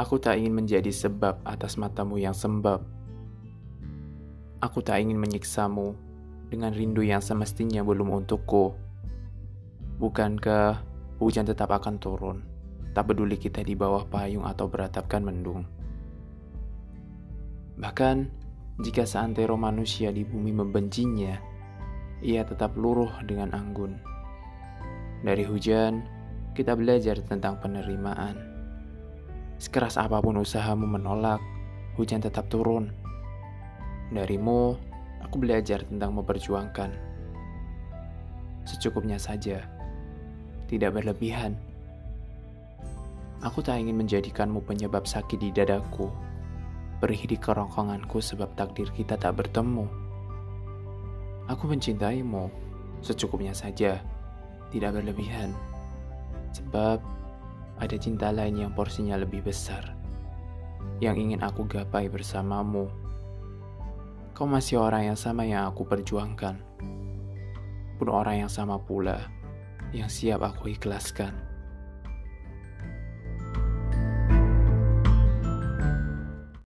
Aku tak ingin menjadi sebab atas matamu yang sembab. Aku tak ingin menyiksamu dengan rindu yang semestinya belum untukku. Bukankah hujan tetap akan turun, tak peduli kita di bawah payung atau beratapkan mendung. Bahkan, jika seantero manusia di bumi membencinya, ia tetap luruh dengan anggun. Dari hujan, kita belajar tentang penerimaan Sekeras apa pun usahamu menolak, hujan tetap turun. Darimu, aku belajar tentang memperjuangkan. Secukupnya saja, tidak berlebihan. Aku tak ingin menjadikanmu penyebab sakit di dadaku, perih di kerongkonganku sebab takdir kita tak bertemu. Aku mencintaimu, secukupnya saja, tidak berlebihan. Sebab ada cinta lain yang porsinya lebih besar, yang ingin aku gapai bersamamu. Kau masih orang yang sama yang aku perjuangkan, pun orang yang sama pula yang siap aku ikhlaskan.